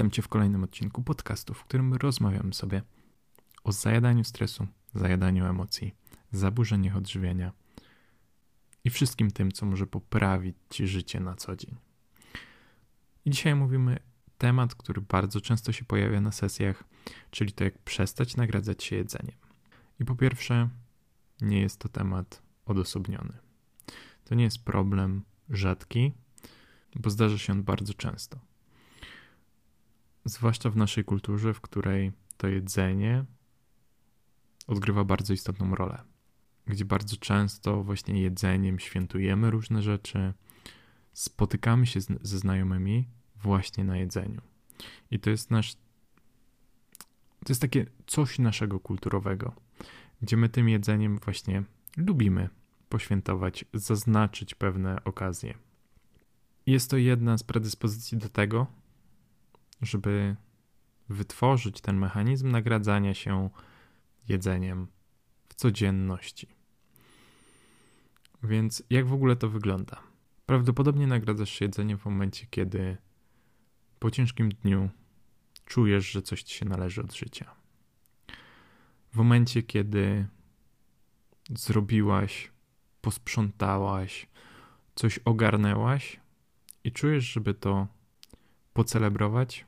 Witam Cię w kolejnym odcinku podcastu, w którym rozmawiamy sobie o zajadaniu stresu, zajadaniu emocji, zaburzeniach odżywiania i wszystkim tym, co może poprawić Ci życie na co dzień. I dzisiaj mówimy temat, który bardzo często się pojawia na sesjach, czyli to jak przestać nagradzać się jedzeniem. I po pierwsze, nie jest to temat odosobniony. To nie jest problem rzadki, bo zdarza się on bardzo często. Zwłaszcza w naszej kulturze, w której to jedzenie odgrywa bardzo istotną rolę, gdzie bardzo często właśnie jedzeniem świętujemy różne rzeczy, spotykamy się ze znajomymi właśnie na jedzeniu. I to jest nasz. To jest takie coś naszego kulturowego, gdzie my tym jedzeniem właśnie lubimy poświętować, zaznaczyć pewne okazje. Jest to jedna z predyspozycji do tego, żeby wytworzyć ten mechanizm nagradzania się jedzeniem w codzienności. Więc jak w ogóle to wygląda? Prawdopodobnie nagradzasz się jedzeniem w momencie, kiedy po ciężkim dniu czujesz, że coś ci się należy od życia. W momencie, kiedy zrobiłaś, posprzątałaś, coś ogarnęłaś i czujesz, żeby to pocelebrować,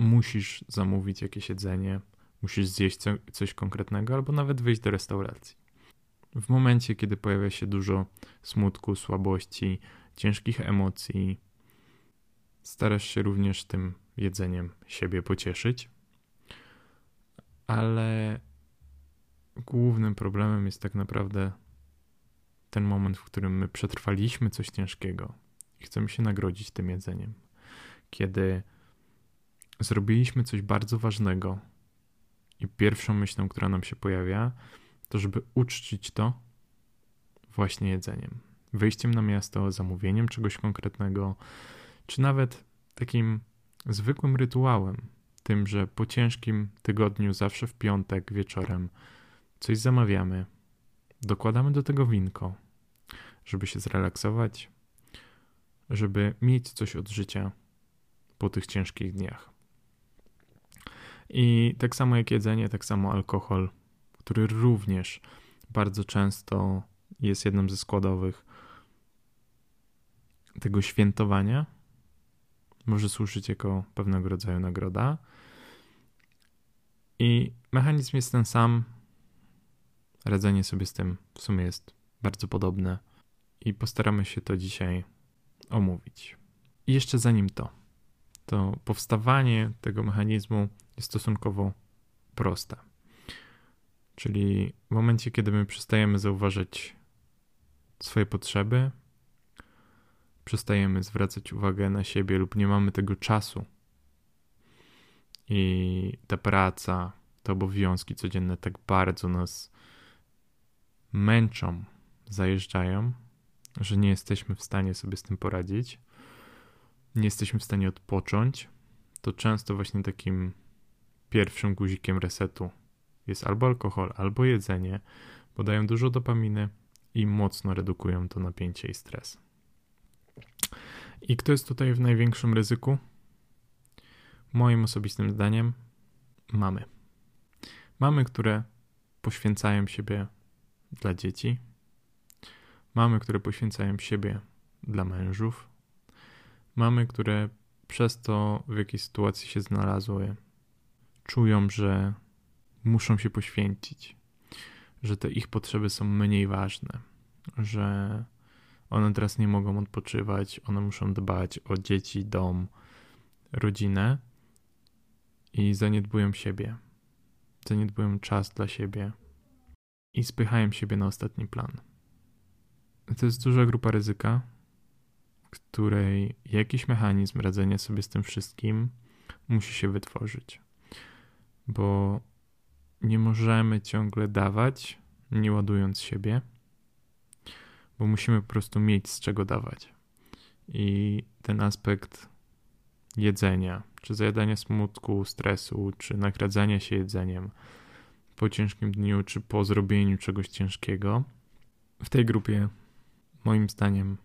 musisz zamówić jakieś jedzenie, musisz zjeść co, coś konkretnego albo nawet wyjść do restauracji. W momencie, kiedy pojawia się dużo smutku, słabości, ciężkich emocji, starasz się również tym jedzeniem siebie pocieszyć, ale głównym problemem jest tak naprawdę ten moment, w którym my przetrwaliśmy coś ciężkiego i chcemy się nagrodzić tym jedzeniem. Kiedy zrobiliśmy coś bardzo ważnego i pierwszą myślą, która nam się pojawia, to żeby uczcić to właśnie jedzeniem. Wyjściem na miasto, zamówieniem czegoś konkretnego, czy nawet takim zwykłym rytuałem, tym, że po ciężkim tygodniu, zawsze w piątek wieczorem, coś zamawiamy, dokładamy do tego winko, żeby się zrelaksować, żeby mieć coś od życia po tych ciężkich dniach. I tak samo jak jedzenie, tak samo alkohol, który również bardzo często jest jedną ze składowych tego świętowania, może służyć jako pewnego rodzaju nagroda. I mechanizm jest ten sam. Radzenie sobie z tym w sumie jest bardzo podobne i postaramy się to dzisiaj omówić. I jeszcze zanim to, to powstawanie tego mechanizmu stosunkowo proste. Czyli w momencie, kiedy my przestajemy zauważać swoje potrzeby, przestajemy zwracać uwagę na siebie lub nie mamy tego czasu i ta praca, te obowiązki codzienne tak bardzo nas męczą, zajeżdżają, że nie jesteśmy w stanie sobie z tym poradzić, nie jesteśmy w stanie odpocząć, to często właśnie takim pierwszym guzikiem resetu jest albo alkohol, albo jedzenie, bo dają dużo dopaminy i mocno redukują to napięcie i stres. I kto jest tutaj w największym ryzyku? Moim osobistym zdaniem mamy. Mamy, które poświęcają siebie dla dzieci. Mamy, które poświęcają siebie dla mężów. Mamy, które przez to, w jakiej sytuacji się znalazły, czują, że muszą się poświęcić, że te ich potrzeby są mniej ważne, że one teraz nie mogą odpoczywać, one muszą dbać o dzieci, dom, rodzinę i zaniedbują siebie. Zaniedbują czas dla siebie i spychają siebie na ostatni plan. To jest duża grupa ryzyka, której jakiś mechanizm radzenia sobie z tym wszystkim musi się wytworzyć. Bo nie możemy ciągle dawać, nie ładując siebie bo musimy po prostu mieć z czego dawać. I ten aspekt jedzenia, czy zajadania smutku, stresu, czy nagradzania się jedzeniem po ciężkim dniu, czy po zrobieniu czegoś ciężkiego, w tej grupie, moim zdaniem,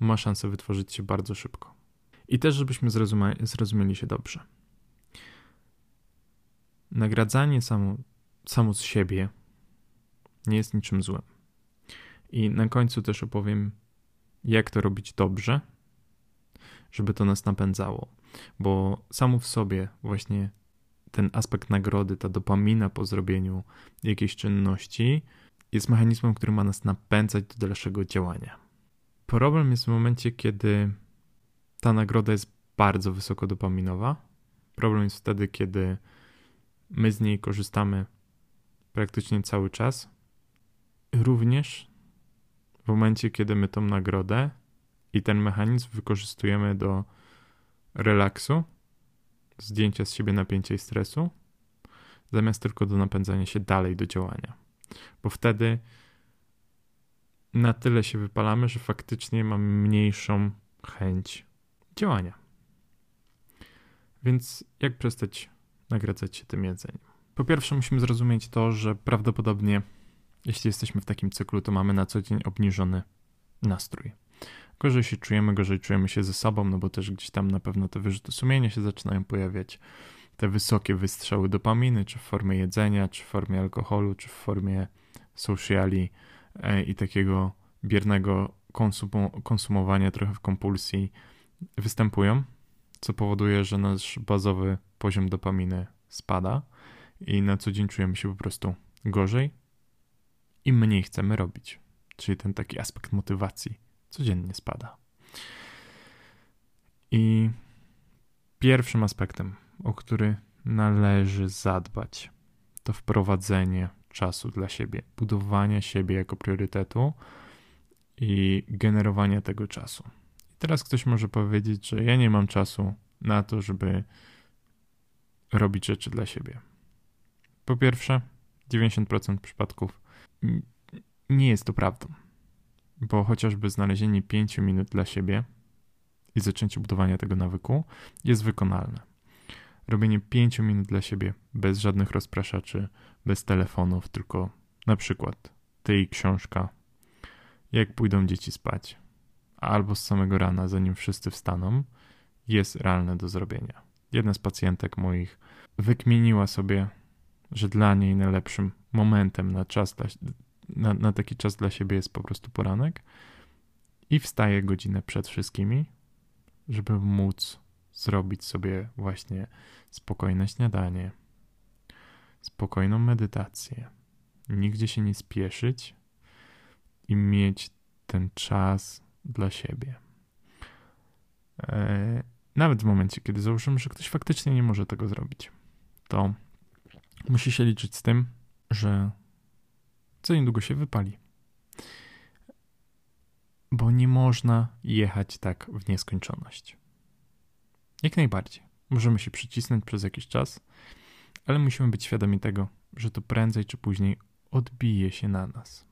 ma szansę wytworzyć się bardzo szybko. I też, żebyśmy zrozumieli się dobrze. Nagradzanie samo, samo z siebie nie jest niczym złym. I na końcu też opowiem, jak to robić dobrze, żeby to nas napędzało. Bo samo w sobie właśnie ten aspekt nagrody, ta dopamina po zrobieniu jakiejś czynności jest mechanizmem, który ma nas napędzać do dalszego działania. Problem jest w momencie, kiedy ta nagroda jest bardzo wysoko dopaminowa. Problem jest wtedy, kiedy my z niej korzystamy praktycznie cały czas. Również w momencie, kiedy my tą nagrodę i ten mechanizm wykorzystujemy do relaksu, zdjęcia z siebie napięcia i stresu, zamiast tylko do napędzania się dalej do działania. Bo wtedy na tyle się wypalamy, że faktycznie mamy mniejszą chęć działania. Więc jak przestać nagradzać się tym jedzeniem? Po pierwsze, musimy zrozumieć to, że prawdopodobnie, jeśli jesteśmy w takim cyklu, to mamy na co dzień obniżony nastrój. Gorzej się czujemy, gorzej czujemy się ze sobą, no bo też gdzieś tam na pewno te wyrzuty sumienia się zaczynają pojawiać. Te wysokie wystrzały dopaminy, czy w formie jedzenia, czy w formie alkoholu, czy w formie sociali e, i takiego biernego konsumowania trochę w kompulsji występują, co powoduje, że nasz bazowy poziom dopaminy spada i na co dzień czujemy się po prostu gorzej i mniej chcemy robić. Czyli ten taki aspekt motywacji codziennie spada. I pierwszym aspektem, o który należy zadbać, to wprowadzenie czasu dla siebie, budowanie siebie jako priorytetu i generowanie tego czasu. Teraz ktoś może powiedzieć, że ja nie mam czasu na to, żeby robić rzeczy dla siebie. Po pierwsze, 90% przypadków nie jest to prawdą, bo chociażby znalezienie 5 minut dla siebie i zaczęcie budowania tego nawyku jest wykonalne. Robienie 5 minut dla siebie bez żadnych rozpraszaczy, bez telefonów, tylko na przykład ty i książka, jak pójdą dzieci spać, albo z samego rana, zanim wszyscy wstaną, jest realne do zrobienia. Jedna z pacjentek moich wykmieniła sobie, że dla niej najlepszym momentem na czas dla, na, na taki czas dla siebie jest po prostu poranek i wstaje godzinę przed wszystkimi, żeby móc zrobić sobie właśnie spokojne śniadanie, spokojną medytację, nigdzie się nie spieszyć i mieć ten czas dla siebie. E, nawet w momencie, kiedy założymy, że ktoś faktycznie nie może tego zrobić, to musi się liczyć z tym, że co niedługo się wypali. Bo nie można jechać tak w nieskończoność. Jak najbardziej. Możemy się przycisnąć przez jakiś czas, ale musimy być świadomi tego, że to prędzej czy później odbije się na nas.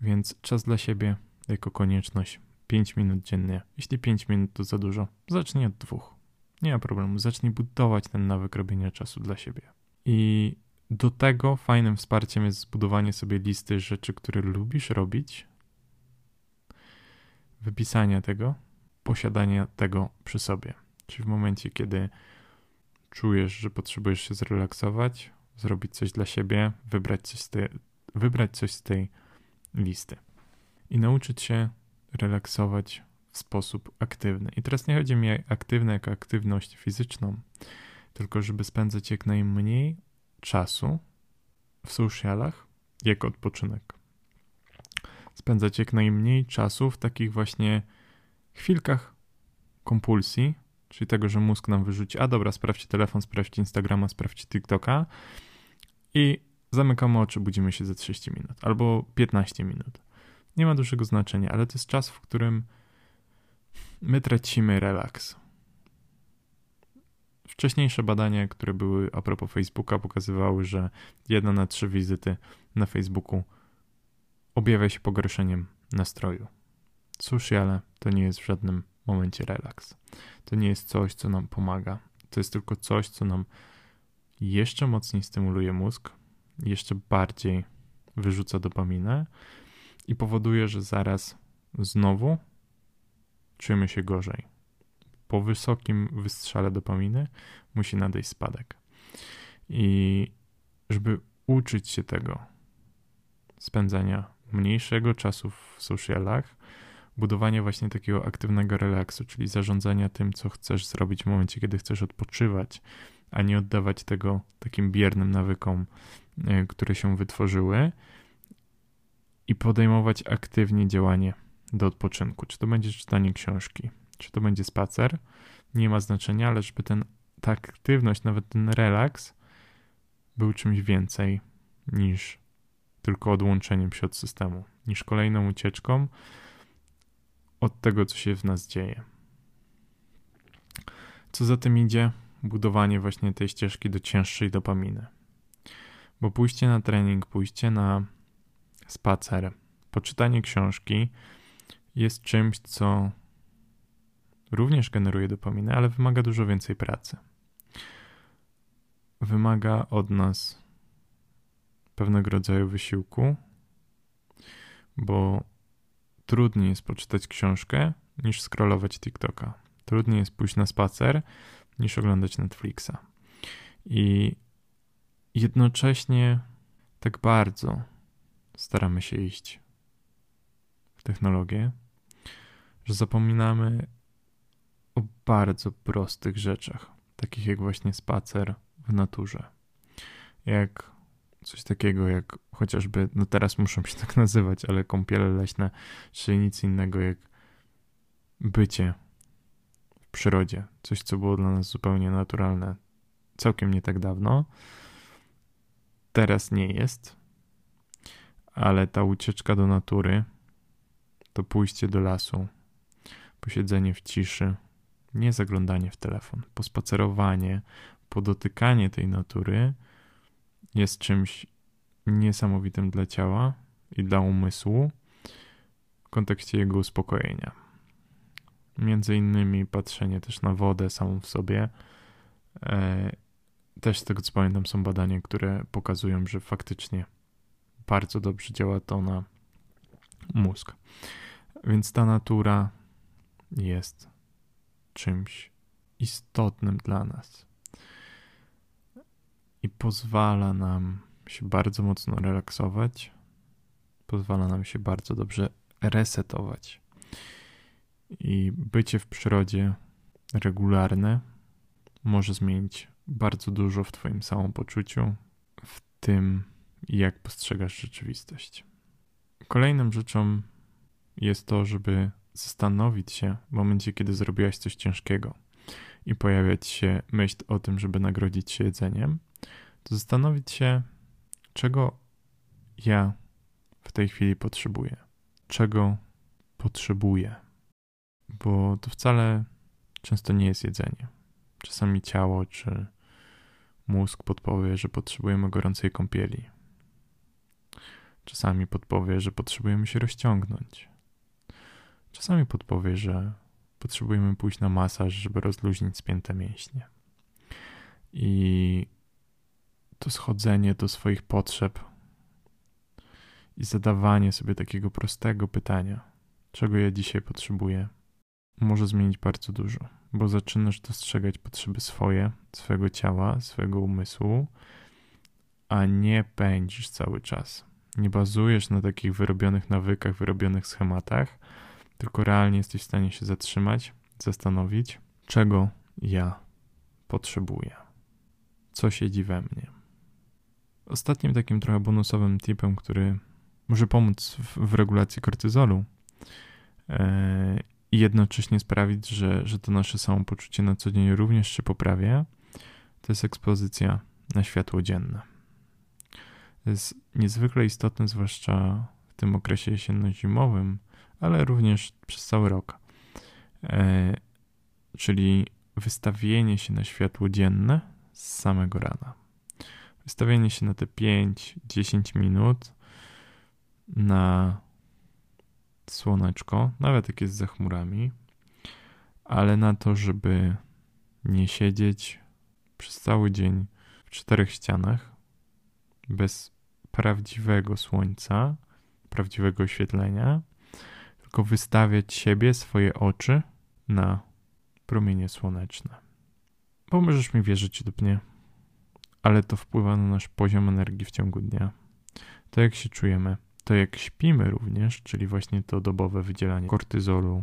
Więc czas dla siebie jako konieczność 5 minut dziennie. Jeśli 5 minut to za dużo, zacznij od dwóch. Nie ma problemu, zacznij budować ten nawyk robienia czasu dla siebie. I do tego fajnym wsparciem jest zbudowanie sobie listy rzeczy, które lubisz robić, wypisania tego, posiadania tego przy sobie. Czyli w momencie, kiedy czujesz, że potrzebujesz się zrelaksować, zrobić coś dla siebie, wybrać coś z tej, wybrać coś z tej listy i nauczyć się relaksować w sposób aktywny. I teraz nie chodzi mi o aktywne jako aktywność fizyczną, tylko żeby spędzać jak najmniej czasu w socialach jako odpoczynek. Spędzać jak najmniej czasu w takich właśnie chwilkach kompulsji, czyli tego, że mózg nam wyrzuci, a dobra, sprawdźcie telefon, sprawdźcie Instagrama, sprawdźcie TikToka i zamykamy oczy, budzimy się za 30 minut albo 15 minut. Nie ma dużego znaczenia, ale to jest czas, w którym my tracimy relaks. Wcześniejsze badania, które były a propos Facebooka, pokazywały, że jedna na trzy wizyty na Facebooku objawia się pogorszeniem nastroju. Sociale to nie jest w żadnym momencie relaks. To nie jest coś, co nam pomaga. To jest tylko coś, co nam jeszcze mocniej stymuluje mózg, jeszcze bardziej wyrzuca dopaminę i powoduje, że zaraz znowu czujemy się gorzej. Po wysokim wystrzale dopaminy musi nadejść spadek. I żeby uczyć się tego, spędzania mniejszego czasu w socialach, budowania właśnie takiego aktywnego relaksu, czyli zarządzania tym, co chcesz zrobić w momencie, kiedy chcesz odpoczywać, a nie oddawać tego takim biernym nawykom, e, które się wytworzyły i podejmować aktywnie działanie do odpoczynku. Czy to będzie czytanie książki, czy to będzie spacer, nie ma znaczenia, ale żeby ten, ta aktywność, nawet ten relaks był czymś więcej niż tylko odłączeniem się od systemu, niż kolejną ucieczką od tego, co się w nas dzieje. Co za tym idzie? Budowanie właśnie tej ścieżki do cięższej dopaminy. Bo pójście na trening, pójście na spacer, poczytanie książki jest czymś, co również generuje dopaminę, ale wymaga dużo więcej pracy. Wymaga od nas pewnego rodzaju wysiłku, bo trudniej jest poczytać książkę niż scrollować TikToka. Trudniej jest pójść na spacer niż oglądać Netflixa. I jednocześnie tak bardzo staramy się iść w technologię, że zapominamy o bardzo prostych rzeczach, takich jak właśnie spacer w naturze. Jak coś takiego jak chociażby, no teraz muszą się tak nazywać, ale kąpiele leśne, czy nic innego jak bycie w przyrodzie. Coś, co było dla nas zupełnie naturalne całkiem nie tak dawno. Teraz nie jest, ale ta ucieczka do natury, to pójście do lasu, posiedzenie w ciszy, nie zaglądanie w telefon, pospacerowanie, podotykanie tej natury jest czymś niesamowitym dla ciała i dla umysłu w kontekście jego uspokojenia. Między innymi patrzenie też na wodę samą w sobie. E, też z tego co pamiętam są badania, które pokazują, że faktycznie bardzo dobrze działa to na mózg. Więc ta natura jest czymś istotnym dla nas i pozwala nam się bardzo mocno relaksować, pozwala nam się bardzo dobrze resetować. I bycie w przyrodzie regularne może zmienić bardzo dużo w Twoim samopoczuciu, w tym, jak postrzegasz rzeczywistość. Kolejną rzeczą jest to, żeby zastanowić się w momencie, kiedy zrobiłaś coś ciężkiego i pojawiać się myśl o tym, żeby nagrodzić się jedzeniem, to zastanowić się, czego ja w tej chwili potrzebuję. Czego potrzebuję. Bo to wcale często nie jest jedzenie. Czasami ciało czy mózg podpowie, że potrzebujemy gorącej kąpieli. Czasami podpowie, że potrzebujemy się rozciągnąć. Czasami podpowie, że potrzebujemy pójść na masaż, żeby rozluźnić spięte mięśnie. I to schodzenie do swoich potrzeb i zadawanie sobie takiego prostego pytania, czego ja dzisiaj potrzebuję, może zmienić bardzo dużo, bo zaczynasz dostrzegać potrzeby swoje, swojego ciała, swojego umysłu, a nie pędzisz cały czas. Nie bazujesz na takich wyrobionych nawykach, wyrobionych schematach, tylko realnie jesteś w stanie się zatrzymać, zastanowić, czego ja potrzebuję, co siedzi we mnie. Ostatnim takim trochę bonusowym tipem, który może pomóc w, w regulacji kortyzolu yy, i jednocześnie sprawić, że, że to nasze samopoczucie na co dzień również się poprawia, to jest ekspozycja na światło dzienne. Jest niezwykle istotne, zwłaszcza w tym okresie jesienno-zimowym, ale również przez cały rok. Yy, czyli wystawienie się na światło dzienne z samego rana. Wystawienie się na te 5-10 minut na słoneczko, nawet jak jest za chmurami, ale na to, żeby nie siedzieć przez cały dzień w czterech ścianach bez prawdziwego słońca, prawdziwego oświetlenia, tylko wystawiać siebie, swoje oczy na promienie słoneczne. Bo możesz mi wierzyć lub nie, ale to wpływa na nasz poziom energii w ciągu dnia. To jak się czujemy, to jak śpimy również, czyli właśnie to dobowe wydzielanie kortyzolu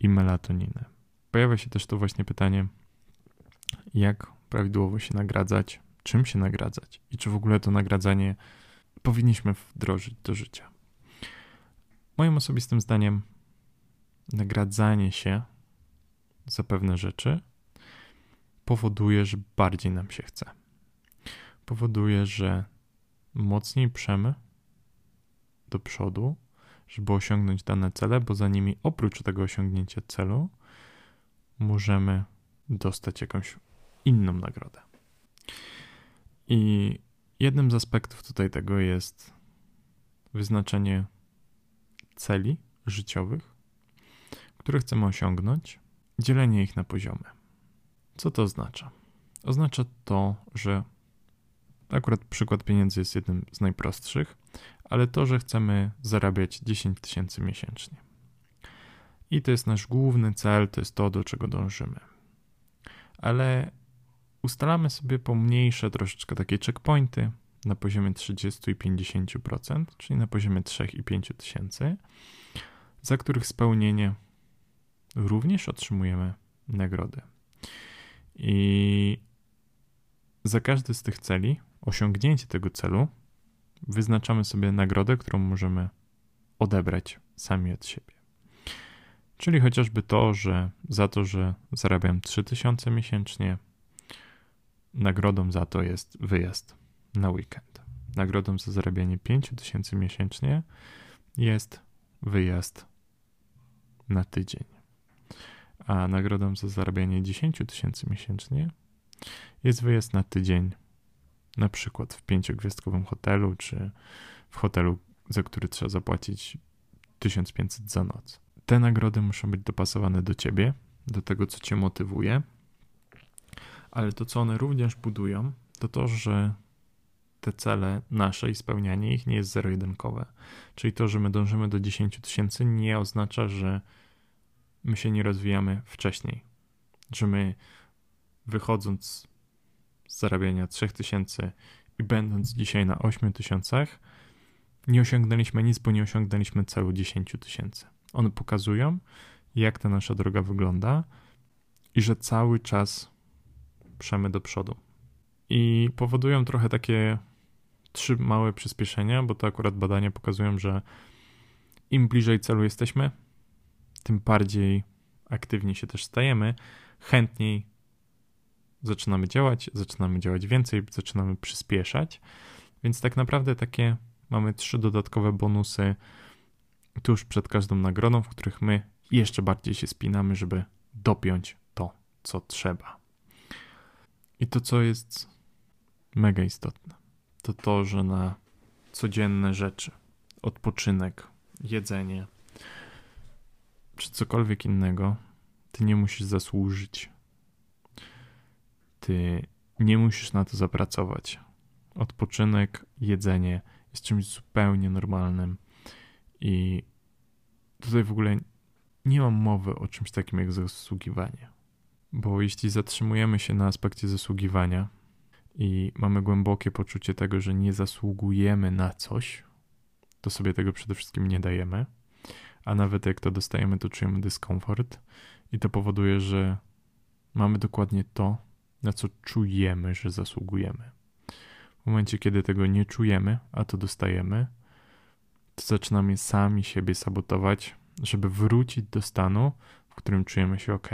i melatoniny. Pojawia się też to właśnie pytanie, jak prawidłowo się nagradzać, czym się nagradzać i czy w ogóle to nagradzanie powinniśmy wdrożyć do życia. Moim osobistym zdaniem, nagradzanie się za pewne rzeczy powoduje, że bardziej nam się chce. Powoduje, że mocniej przemy do przodu, żeby osiągnąć dane cele, bo za nimi oprócz tego osiągnięcia celu możemy dostać jakąś inną nagrodę. I jednym z aspektów tutaj tego jest wyznaczenie celi życiowych, które chcemy osiągnąć, dzielenie ich na poziomy. Co to oznacza? Oznacza to, że akurat przykład pieniędzy jest jednym z najprostszych, ale to, że chcemy zarabiać 10 tysięcy miesięcznie. I to jest nasz główny cel, to jest to, do czego dążymy. Ale ustalamy sobie pomniejsze troszeczkę takie checkpointy na poziomie 30 i 50%, czyli na poziomie 3 i 5 tysięcy, za których spełnienie również otrzymujemy nagrody. I za każdy z tych celi, osiągnięcie tego celu, wyznaczamy sobie nagrodę, którą możemy odebrać sami od siebie. Czyli chociażby to, że za to, że zarabiam 3000 miesięcznie, nagrodą za to jest wyjazd na weekend. Nagrodą za zarabianie 5000 miesięcznie jest wyjazd na tydzień. A nagrodą za zarabianie 10 tysięcy miesięcznie jest wyjazd na tydzień, na przykład w pięciogwiazdkowym hotelu, czy w hotelu, za który trzeba zapłacić 1500 za noc. Te nagrody muszą być dopasowane do ciebie, do tego, co cię motywuje, ale to, co one również budują, to to, że te cele nasze i spełnianie ich nie jest zero-jedynkowe. Czyli to, że my dążymy do 10 tysięcy, nie oznacza, że my się nie rozwijamy wcześniej. Że my wychodząc z zarabiania 3000 i będąc dzisiaj na 8000, nie osiągnęliśmy nic, bo nie osiągnęliśmy celu 10 tysięcy. One pokazują, jak ta nasza droga wygląda i że cały czas przemy do przodu. I powodują trochę takie trzy małe przyspieszenia, bo to akurat badania pokazują, że im bliżej celu jesteśmy, tym bardziej aktywni się też stajemy, chętniej zaczynamy działać, zaczynamy działać więcej, zaczynamy przyspieszać. Więc tak naprawdę takie mamy trzy dodatkowe bonusy tuż przed każdą nagrodą, w których my jeszcze bardziej się spinamy, żeby dopiąć to, co trzeba. I to, co jest mega istotne, to to, że na codzienne rzeczy, odpoczynek, jedzenie, czy cokolwiek innego, ty nie musisz zasłużyć. Ty nie musisz na to zapracować. Odpoczynek, jedzenie jest czymś zupełnie normalnym i tutaj w ogóle nie mam mowy o czymś takim jak zasługiwanie. Bo jeśli zatrzymujemy się na aspekcie zasługiwania i mamy głębokie poczucie tego, że nie zasługujemy na coś, to sobie tego przede wszystkim nie dajemy a nawet jak to dostajemy, to czujemy dyskomfort i to powoduje, że mamy dokładnie to, na co czujemy, że zasługujemy. W momencie, kiedy tego nie czujemy, a to dostajemy, to zaczynamy sami siebie sabotować, żeby wrócić do stanu, w którym czujemy się ok.